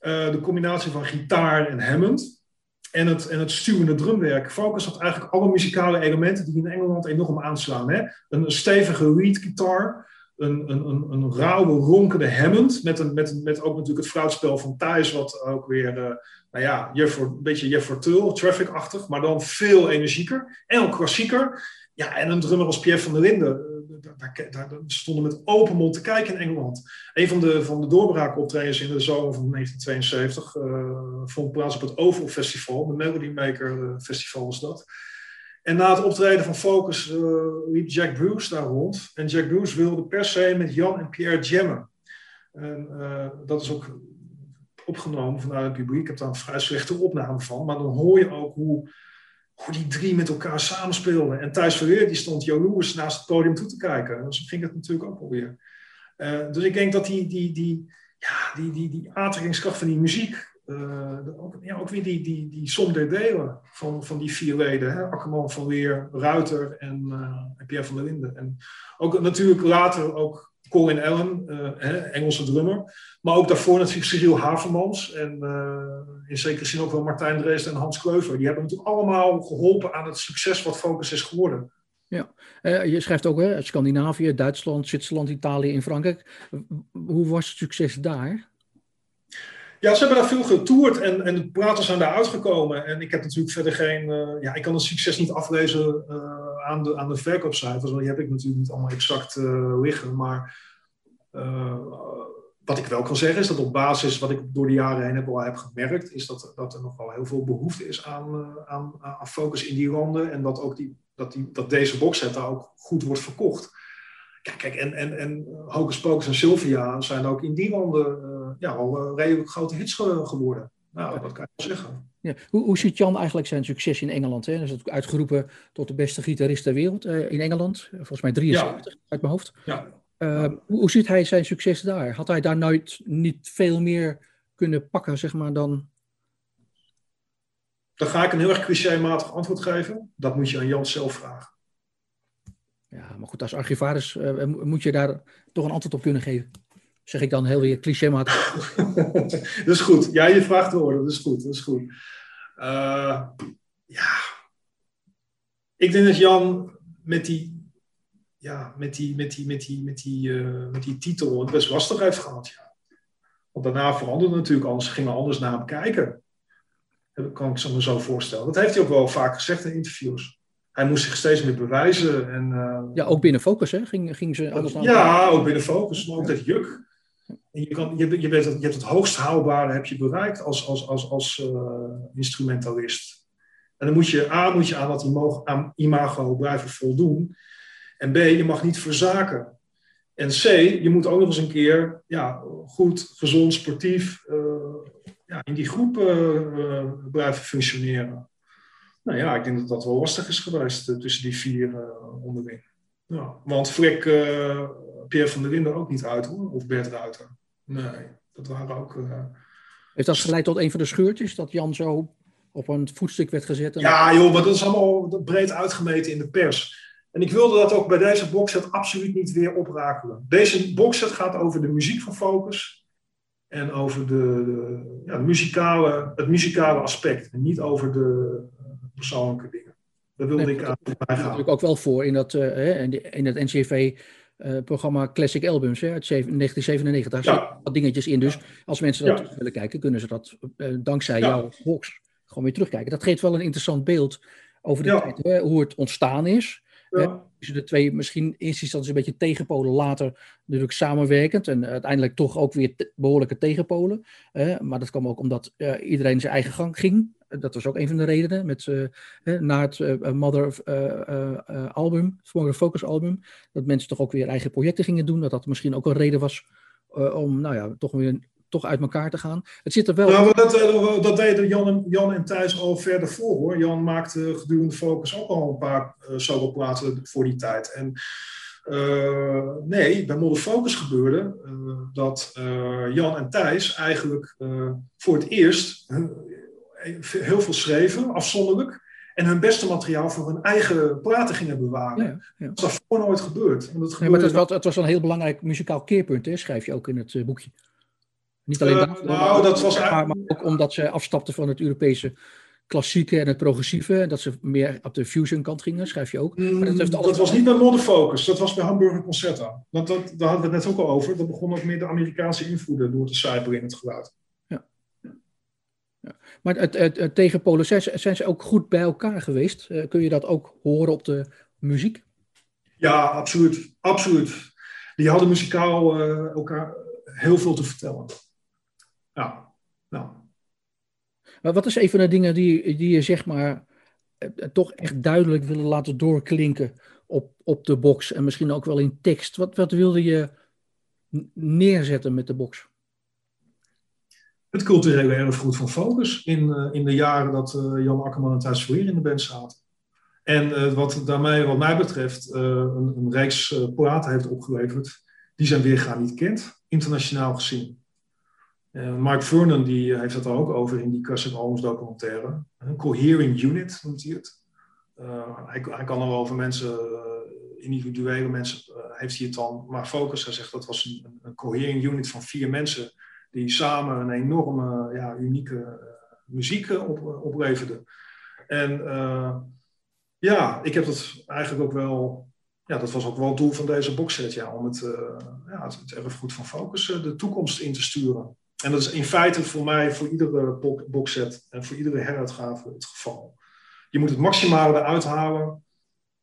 uh, de combinatie van gitaar en Hammond en het, en het stuwende drumwerk. Focus had eigenlijk alle muzikale elementen die in Engeland enorm aanslaan. Hè? Een, stevige lead guitar, een, een, een, rauwe, ronkende Hammond. Met, een, met, met ook natuurlijk het fluitspel van Thijs, wat ook weer, uh, nou ja, een beetje Jeff Tull, traffic-achtig, maar dan veel energieker. En ook klassieker. Ja, en een drummer als Pierre van der Linden. Daar, daar, daar stonden met open mond te kijken in Engeland. Een van de, van de doorbraakoptredens in de zomer van 1972 uh, vond plaats op het Oval Festival. De Melody Maker Festival was dat. En na het optreden van Focus uh, liep Jack Bruce daar rond. En Jack Bruce wilde per se met Jan en Pierre jammen. En uh, dat is ook opgenomen vanuit het publiek. Ik heb daar een vrij slechte opname van. Maar dan hoor je ook hoe, hoe die drie met elkaar samenspeelden. En Thijs Verweer die stond jaloers naast het podium toe te kijken. En zo ging het natuurlijk ook alweer. Uh, dus ik denk dat die, die, die, ja, die, die, die aantrekkingskracht van die muziek uh, ook, ja, ook weer die, die, die som der delen van, van die vier leden. Hè? Akkerman, Van Weer, Ruiter en, uh, Pierre van der Linden. En ook natuurlijk later ook Colin Allen, uh, hè, Engelse drummer. Maar ook daarvoor natuurlijk Cyril Havermans. En in zekere zin ook wel Martijn Drees en Hans Kleuver. Die hebben natuurlijk allemaal geholpen aan het succes wat Focus is geworden. Ja, je schrijft ook hè, Scandinavië, Duitsland, Zwitserland, Italië en Frankrijk. Hoe was het succes daar? Ja, ze hebben daar veel getoerd en, en de praten zijn daar uitgekomen. En ik heb natuurlijk verder geen. Uh, ja, ik kan het succes niet aflezen uh, aan, de, aan de verkoopcijfers, want die heb ik natuurlijk niet allemaal exact uh, liggen. Maar wat ik wel kan zeggen is dat op basis wat ik door de jaren heen heb, al heb gemerkt, is dat, dat er nog wel heel veel behoefte is aan, aan, aan focus in die landen. En dat, ook die, dat, die, dat deze boxset daar ook goed wordt verkocht. Kijk, en, en, en Hocus Pocus en Sylvia zijn ook in die uh, ja, al uh, redelijk grote hits geworden. Nou, dat kan je wel zeggen. Ja. Hoe, hoe ziet Jan eigenlijk zijn succes in Engeland? Hè? Is het uitgeroepen tot de beste gitarist ter wereld uh, in Engeland. Volgens mij 73 ja. uit mijn hoofd. Ja. Hoe, hoe, ziet hij zijn succes daar? Had hij daar nooit niet veel meer kunnen pakken, zeg maar, dan... Dan ga ik een heel erg clichématig antwoord geven. Dat moet je aan Jan zelf vragen. Ja, maar goed, als archivaris uh, moet je daar toch een antwoord op kunnen geven. Zeg ik dan heel weer clichématig. dat is goed. Ja, je vraagt te horen. Dat is goed. Dat is goed. Uh, ja. Ik denk dat Jan met die ja, met, die, met, die, met, die, met, die, uh, met die titel het best lastig heeft gehad. Ja. Want daarna veranderde natuurlijk alles, gingen anders naar hem kijken. Dat kan ik me zo voorstellen. Dat heeft hij ook wel vaak gezegd in interviews. Hij moest zich steeds meer bewijzen. En, uh, ja, ook binnen Focus, hè? Ging, ging ze anders naar Ja, ook binnen Focus, maar ook dat juk. Je, je, je, je hebt het hoogst haalbare heb je bereikt als, als, als, als uh, instrumentalist. En dan moet je, A, moet je aan dat imago, imago blijven voldoen. En B, je mag niet verzaken. En C, je moet ook nog eens een keer ja, goed, gezond, sportief uh, ja, in die groep uh, blijven functioneren. Nou ja, ik denk dat dat wel lastig is geweest tussen die vier onderling. Want Frik, Pierre van der Linden ook niet uit hoor, of Bert Ruiter. Nee, dat waren ook... Heeft dat geleid tot een van de scheurtjes, dat Jan zo op een voetstuk werd gezet? Ja joh, maar dat is allemaal breed uitgemeten in de pers. En ik wilde dat ook bij deze boxset absoluut niet weer oprakelen. Deze boxset gaat over de muziek van Focus en over de, de, ja, de muzikale, het muzikale aspect. En niet over de persoonlijke dingen. Daar wilde ik aan bijgaan. natuurlijk ook wel voor in, dat, uh, in het NCV. Uh, programma Classic Albums hè, uit 1997. Daar zitten wat dingetjes in. Dus als mensen dat willen kijken, kunnen ze dat uh, dankzij jouw box gewoon weer terugkijken. Dat geeft wel een interessant beeld over de tijd, hè, hoe het ontstaan is. Ja. Dus de twee misschien in eerste instantie een beetje tegenpolen, later natuurlijk samenwerkend en uiteindelijk toch ook weer te, behoorlijke tegenpolen. Maar dat kwam ook omdat uh, iedereen zijn eigen gang ging. Dat was ook een van de redenen met, uh, na het Mother album, het Focus album, dat mensen toch ook weer eigen projecten gingen doen. Dat dat misschien ook een reden was om nou ja, toch weer toch uit elkaar te gaan. Het zit er wel. Dat, eh, dat deden Jan en, Jan en Thijs al verder voor hoor. Jan maakte gedurende Focus ook al een paar uh, voor die tijd. En nee, bij Model Focus gebeurde dat Jan en Thijs eigenlijk voor het eerst heel veel schreven, afzonderlijk. En hun beste materiaal voor hun eigen platen gingen bewaren. Ja, ja. Dat is daarvoor nooit gebeurd. Nee, maar het was, het was een heel belangrijk muzikaal keerpunt, hè, schrijf je ook in het boekje. Niet alleen uh, dat, nou, dat was maar, maar ook omdat ze afstapten van het Europese klassieke en het progressieve. En dat ze meer op de fusion kant gingen, schrijf je ook. Maar dat, dat was niet bij Modern Focus, dat was bij Hamburger Concerta. Want dat, daar hadden we het net ook al over. Dat begon ook meer de Amerikaanse invloeden door te cijperen in het geluid. Ja. Maar het, het, het tegenpolen, zijn, zijn, ze ook goed bij elkaar geweest? Uh, kun je dat ook horen op de muziek? Ja, absoluut. absoluut. Die hadden muzikaal uh, elkaar heel veel te vertellen. Ja, nou. Maar wat is een van de dingen die, die je zeg maar eh, toch echt duidelijk willen laten doorklinken op, op de box en misschien ook wel in tekst? Wat, wat wilde je neerzetten met de box? Het culturele erfgoed van Focus in, uh, in de jaren dat uh, Jan Akkerman en Thijs Verleer in de band zaten. En uh, wat, daarmee, wat mij betreft een, een reeks platen heeft opgeleverd die zijn weergaan niet kent, internationaal gezien. Mark Vernon die heeft het ook over in die Cassette Albums documentaire. Een cohering unit noemt hij het. Hij, kan er over mensen, individuele mensen, heeft hij het dan maar focus. Hij zegt dat was een, een cohering unit van vier mensen die samen een enorme, ja, unieke muziek op, opleverden. En ja, ik heb dat eigenlijk ook wel ja, dat was ook wel het doel van deze boxset, ja, om het, ja, het, het erfgoed van Focus de toekomst in te sturen. En dat is in feite voor mij, voor iedere boxset en voor iedere heruitgave het geval. Je moet het maximale eruit halen,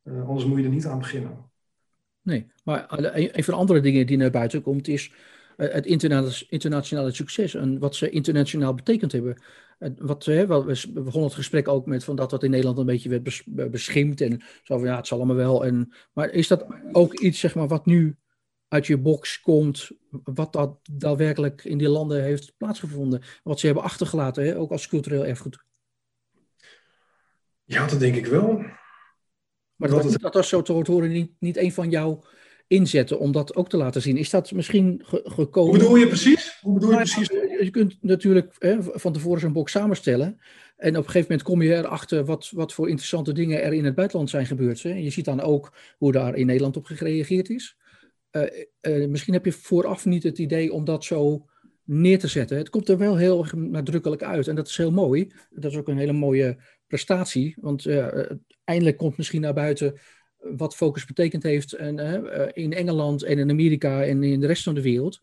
uh, anders moet je er niet aan beginnen. Nee, maar een van de andere dingen die naar buiten komt is uh, het internationale succes en wat ze internationaal betekend hebben. Wat, we begonnen het gesprek ook met van dat dat in Nederland een beetje werd bes beschimpt en zo van ja, het zal allemaal wel. En, maar is dat ook iets zeg maar, wat nu uit je box komt, wat dat daadwerkelijk in die landen heeft plaatsgevonden. Wat ze hebben achtergelaten, hè? ook als cultureel erfgoed. Ja, dat denk ik wel. Maar dat, dat, dat was zo te horen niet, niet een van jouw inzetten om dat ook te laten zien. Is dat misschien ge gekomen? Hoe bedoel je precies? Hoe bedoel je, nou, precies? je kunt natuurlijk hè, van tevoren zo'n box samenstellen. En op een gegeven moment kom je erachter wat, wat voor interessante dingen er in het buitenland zijn gebeurd. Hè. Je ziet dan ook hoe daar in Nederland op gereageerd is. Uh, uh, misschien heb je vooraf niet het idee om dat zo neer te zetten. Het komt er wel heel nadrukkelijk uit en dat is heel mooi. Dat is ook een hele mooie prestatie, want uh, eindelijk komt misschien naar buiten wat Focus betekend heeft en, in Engeland en in Amerika en in de rest van de wereld.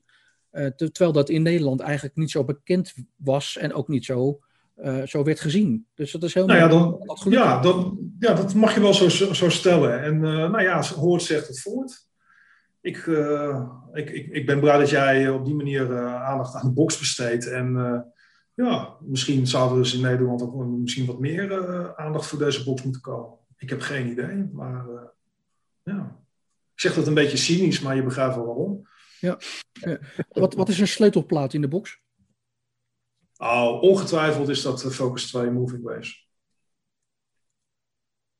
terwijl dat in Nederland eigenlijk niet zo bekend was en ook niet zo, zo werd gezien. Dus dat is heel nou ja, dan, dat ja, dat, ja, dat mag je wel zo, zo stellen. En nou ja, hoort zegt het voort. Ik, ik, ik, ik ben blij dat jij op die manier aandacht aan de box besteedt. En ja, misschien zouden er dus in Nederland ook misschien wat meer aandacht voor deze box moeten komen. Ik heb geen idee, maar uh, ja. Ik zeg dat een beetje cynisch, maar je begrijpt wel waarom. Ja. Wat, wat is een sleutelplaat in de box? Oh, ongetwijfeld is dat Focus 2 Moving Waves.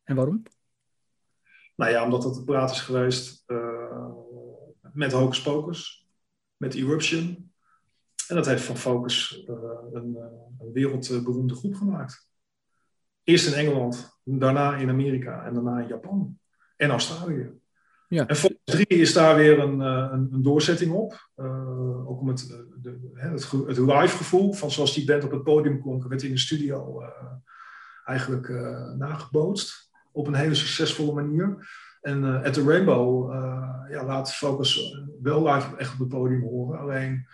En waarom? Nou ja, omdat dat de plaat is geweest uh, met Hocus Pocus, met Eruption, en dat heeft van Focus uh, een, een, wereldberoemde groep gemaakt. Eerst in Engeland, daarna in Amerika en daarna in Japan en Australië. Ja. En Focus 3 is daar weer een, uh, een, een doorzetting op. ook om het, de, het, het live gevoel van zoals die band op het podium klonk, werd in de studio eigenlijk nagebootst. Op een hele succesvolle manier. En At the Rainbow ja, laat Focus wel live echt op het podium horen. Alleen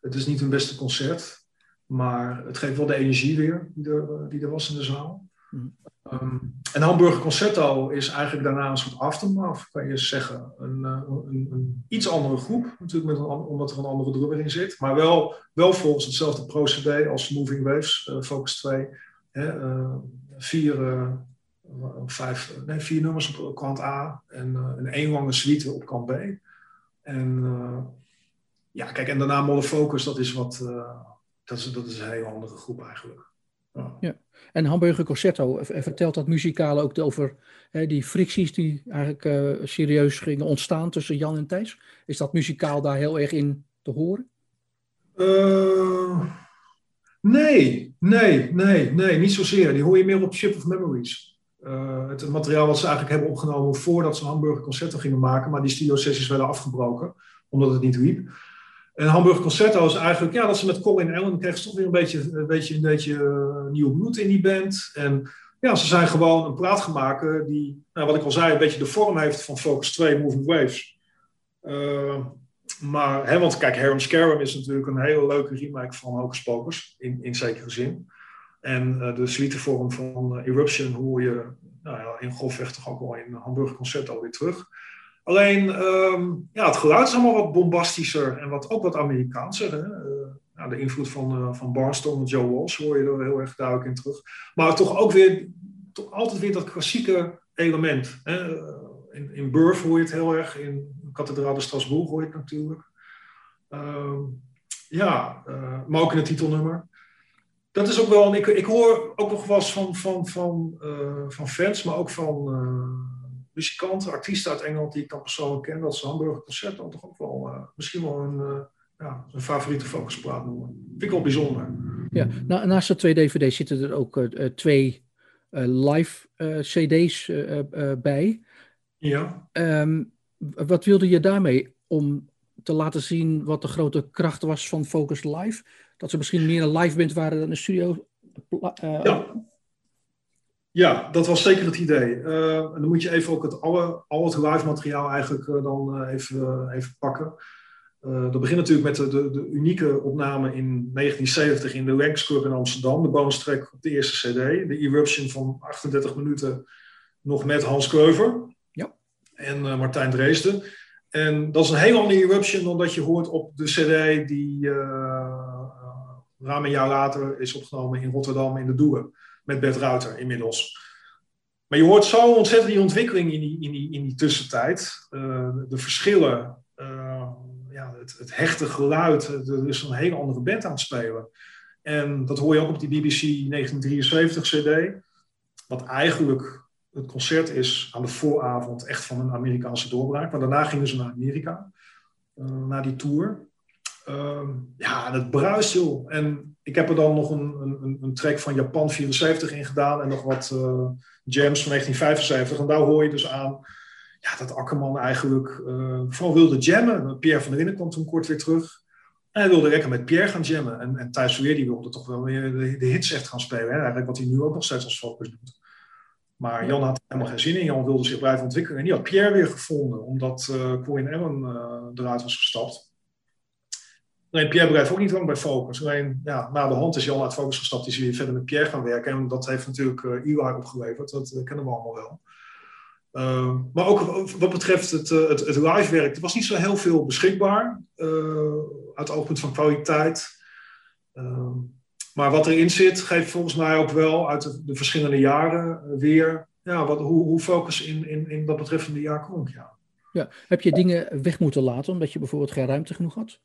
het is niet hun beste concert, maar het geeft wel de energie weer die er, eh, die er was in de zaal. Um, en Hamburger Concerto is eigenlijk daarna een soort aftermath, kan je zeggen. Een, eh, een, een iets andere groep, natuurlijk met omdat er een andere drummer in zit. Maar wel, wel volgens hetzelfde procedé als Moving Waves, uh, Focus 2. Hè, uh, vier, vijf, nee, vier nummers op kant A en een één lange suite op kant B. En ja, kijk, en daarna Model Focus, dat is wat, dat, is, dat is een hele andere groep eigenlijk. Ja. ja. En Hamburger Concerto, vertelt dat muzikaal ook over hè, die fricties die eigenlijk uh, serieus gingen ontstaan tussen Jan en Thijs? Is dat muzikaal daar heel erg in te horen? Uh, nee, nee, nee, nee, niet zozeer. Die hoor je meer op Ship of Memories. Uh, het materiaal wat ze eigenlijk hebben opgenomen voordat ze Hamburger Concerto gingen maken, maar die studio sessies werden afgebroken omdat het niet liep. En Hamburg Concerto is eigenlijk, ja, dat ze met Colin Allen kregen ze toch weer een beetje, een beetje, een beetje uh, nieuw bloed in die band. En ja, ze zijn gewoon een plaat gemaakt die, nou, wat ik al zei, een beetje de vorm heeft van Focus 2 Moving Waves. Uh, maar, hè, want kijk, Harem Scarum is natuurlijk een hele leuke remake van Hocus Pocus, in, in zekere zin. En uh, de suitevorm van Eruption hoor je nou ja, in grofweg toch ook wel in Hamburg Concerto weer terug. Alleen, ehm, ja, het geluid is allemaal wat bombastischer en wat, ook wat Amerikaanser. Hè? Uh, de invloed van, uh, van Barnstorm en Joe Walsh hoor je er heel erg duidelijk in terug. Maar toch ook weer, toch altijd weer dat klassieke element. Hè? Eh, in, in Burf hoor je het heel erg, in Kathedraal de Strasbourg hoor je het natuurlijk. Uh, ja, maar ook in het titelnummer. Dat is ook wel, ik, ik hoor ook nog wel eens van, van, van, van fans, maar ook van muzikanten, artiesten uit Engeland die ik dan persoonlijk ken, dat ze Hamburger Concert dan toch ook wel uh, misschien wel een, uh, ja, een favoriete focusplaat noemen. Vind ik wel bijzonder. Ja, nou, naast de twee dvd's zitten er ook uh, twee live cd's bij. Ja. Um, wat wilde je daarmee om te laten zien wat de grote kracht was van Focus Live? Dat ze misschien meer een live band waren dan een studio? ja. Ja, dat was zeker het idee. Uh, en dan moet je even ook het, alle, al het live materiaal eigenlijk uh, dan uh, even, even pakken. dat begint natuurlijk met de, de, de, unieke opname in 1970 in de Langs Club in Amsterdam. De bonus track op de eerste cd. De Eruption van 38 minuten nog met Hans Kreuver. Ja. En Martijn Dreesden. En dat is een heel andere Eruption dan dat je hoort op de cd die ruim een jaar later is opgenomen in Rotterdam in de Doelen met Bert inmiddels. Maar je hoort zo ontzettend die ontwikkeling in die, in die, in die tussentijd. Uh, de verschillen, uh, ja, het, het, hechte geluid. Er is een hele andere band aan het spelen. En dat hoor je ook op die BBC 1973 CD. Wat eigenlijk het concert is aan de vooravond echt van een Amerikaanse doorbraak. Maar daarna gingen ze naar Amerika, naar die tour. Ehm, ja, het bruist joh. En ik heb er dan nog een, een, een track van Japan 74 in gedaan en nog wat uh, jams van 1975. En daar hoor je dus aan ja, dat Akkerman eigenlijk uh, vooral wilde jammen. Pierre van der Winnen kwam toen kort weer terug. En hij wilde lekker met Pierre gaan jammen. En, en Thijs Weer die wilde toch wel weer de, de hits echt gaan spelen. Hè? Eigenlijk wat hij nu ook nog steeds als focus doet. Maar Jan had helemaal geen zin in. Jan wilde zich blijven ontwikkelen. En die had Pierre weer gevonden, omdat uh, Corin Ellen eruit was gestapt. Nee, Pierre blijft ook niet lang bij Focus. Alleen ja, na de hand is Jan uit Focus gestapt, is weer verder met Pierre gaan werken. En dat heeft natuurlijk uh, Eli opgeleverd, dat kennen we allemaal wel. Uh, maar ook wat betreft het, het, het live werk, er was niet zo heel veel beschikbaar uh, uit het oogpunt van kwaliteit. Uh, maar wat erin zit, geeft volgens mij ook wel uit de, de verschillende jaren weer ja, wat, hoe, hoe focus in, in, in dat betreffende jaar klonk. Ja. Ja. Heb je dingen weg moeten laten omdat je bijvoorbeeld geen ruimte genoeg had?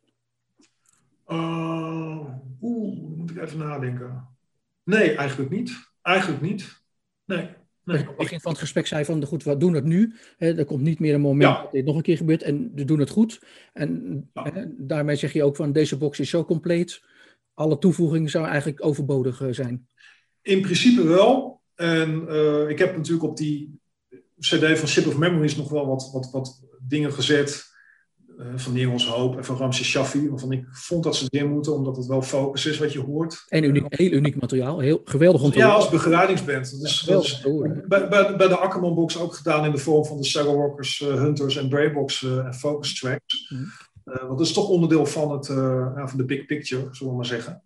Uh, Oeh, moet ik even nadenken. Nee, eigenlijk niet. Eigenlijk niet. Nee. Nee. Aan het begin van het gesprek zei van, goed, we doen het nu. Hè, er komt niet meer een moment dat dit nog een keer gebeurt en we doen het goed. En hè, daarmee zeg je ook van, deze box is zo compleet. Alle toevoegingen zouden eigenlijk overbodig eh, zijn. In principe wel. En uh, ik heb natuurlijk op die cd van Ship of Memories nog wel wat, wat, wat dingen gezet van Nederlands Hoop en van Ramses Shaffi, waarvan ik vond dat ze erin moeten, omdat het wel focus is wat je hoort. En uniek, heel uniek materiaal, heel geweldig om te Ja, als begeleidingsband. Dat is, dat is bij, bij, bij, de Ackerman Box ook gedaan in de vorm van de Saddlewalkers, uh, Hunters en Braybox uh, en Focus Tracks. Mm. want dat is toch onderdeel van, het, van de big picture, zullen we maar zeggen.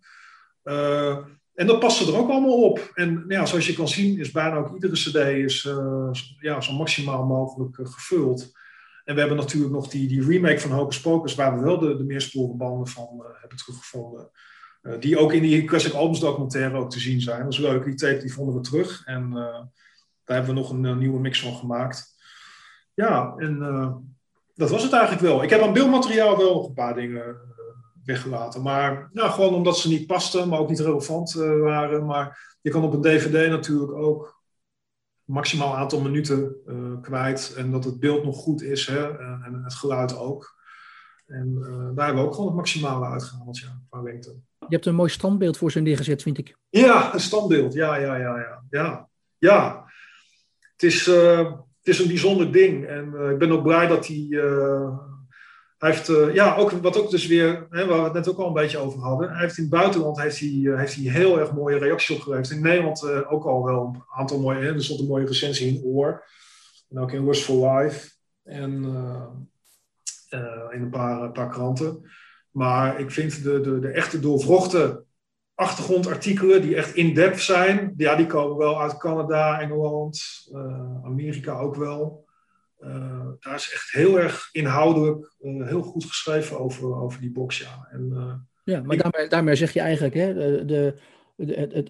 en dat past er ook allemaal op. En ja, zoals je kan zien is bijna ook iedere cd is, ja, zo maximaal mogelijk gevuld. En we hebben natuurlijk nog die, die remake van Hocus Pocus, waar we wel de, de meersporenbanden van uh, hebben teruggevonden. Uh, die ook in die Classic Albums documentaire ook te zien zijn. Dat is leuk, die tape die vonden we terug. En uh, daar hebben we nog een, nieuwe mix van gemaakt. Ja, en dat was het eigenlijk wel. Ik heb aan beeldmateriaal wel een paar dingen weggelaten. Maar nou, gewoon omdat ze niet pasten, maar ook niet relevant waren. Maar je kan op een dvd natuurlijk ook maximaal aantal minuten uh, kwijt. En dat het beeld nog goed is hè, en het geluid ook. En uh, daar hebben we ook gewoon het maximale uitgehaald, ja, qua lengte. Je hebt een mooi standbeeld voor ze neergezet, vind ik. Ja, een standbeeld. Ja, ja, ja, ja. Ja, ja. Het, is, het is een bijzonder ding. En ik ben ook blij dat hij hij heeft, uh, ja, ook, wat ook dus weer, hè, waar we het net ook al een beetje over hadden. Hij heeft in het buitenland heeft hij, uh, heeft hij heel erg mooie reacties opgeleverd. In Nederland uh, ook al wel een aantal mooie, hè, er stond een mooie recensie in Oor. En ook in Rust for Life. En in een paar, paar kranten. Maar ik vind de, de, de echte doorvrochte achtergrondartikelen die echt in-depth zijn, ja, die komen wel uit Canada, Engeland, Amerika ook wel. Uh, daar is echt heel erg inhoudelijk uh, heel goed geschreven over, over die box. Ja, en, uh, ja maar ik... daarmee, daarmee, zeg je eigenlijk hè, de, de, het, het,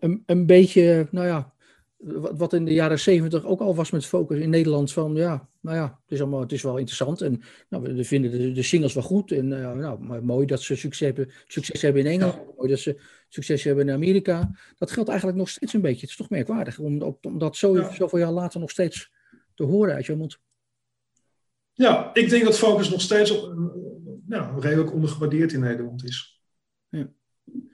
een, een, beetje, nou ja, wat, wat in de jaren zeventig ook al was met focus in Nederland. Van ja, nou ja, het is, allemaal, het is wel interessant. En nou, we vinden de, de singles wel goed. En nou, mooi dat ze succes hebben, succes hebben in Engeland. Ja. Mooi dat ze succes hebben in Amerika. Dat geldt eigenlijk nog steeds een beetje. Het is toch merkwaardig. Omdat, omdat zo, ja. zoveel jaar later nog steeds te horen uit je mond. Ja, ik denk dat Focus nog steeds op, nou, redelijk ondergewaardeerd in Nederland is. Ja.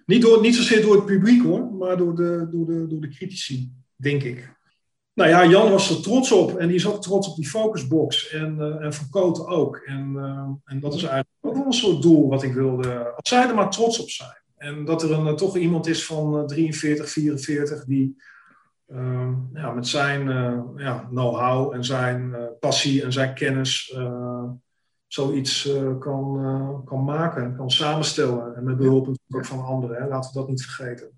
Niet, door, niet zozeer door het publiek hoor, maar door de, door, de, door de critici, denk ik. Nou ja, Jan was er trots op en die is ook trots op die focusbox en, uh, en Van Koten ook. En, uh, en dat is eigenlijk ook wel een soort doel wat ik wilde. Als zij er maar trots op zijn. En dat er een, uh, toch iemand is van 43, 44 die uh, ja, met zijn uh, ja, know-how en zijn uh, passie en zijn kennis eh, zoiets kan, kan maken, kan samenstellen. En met behulp ook van anderen, hè. laten we dat niet vergeten.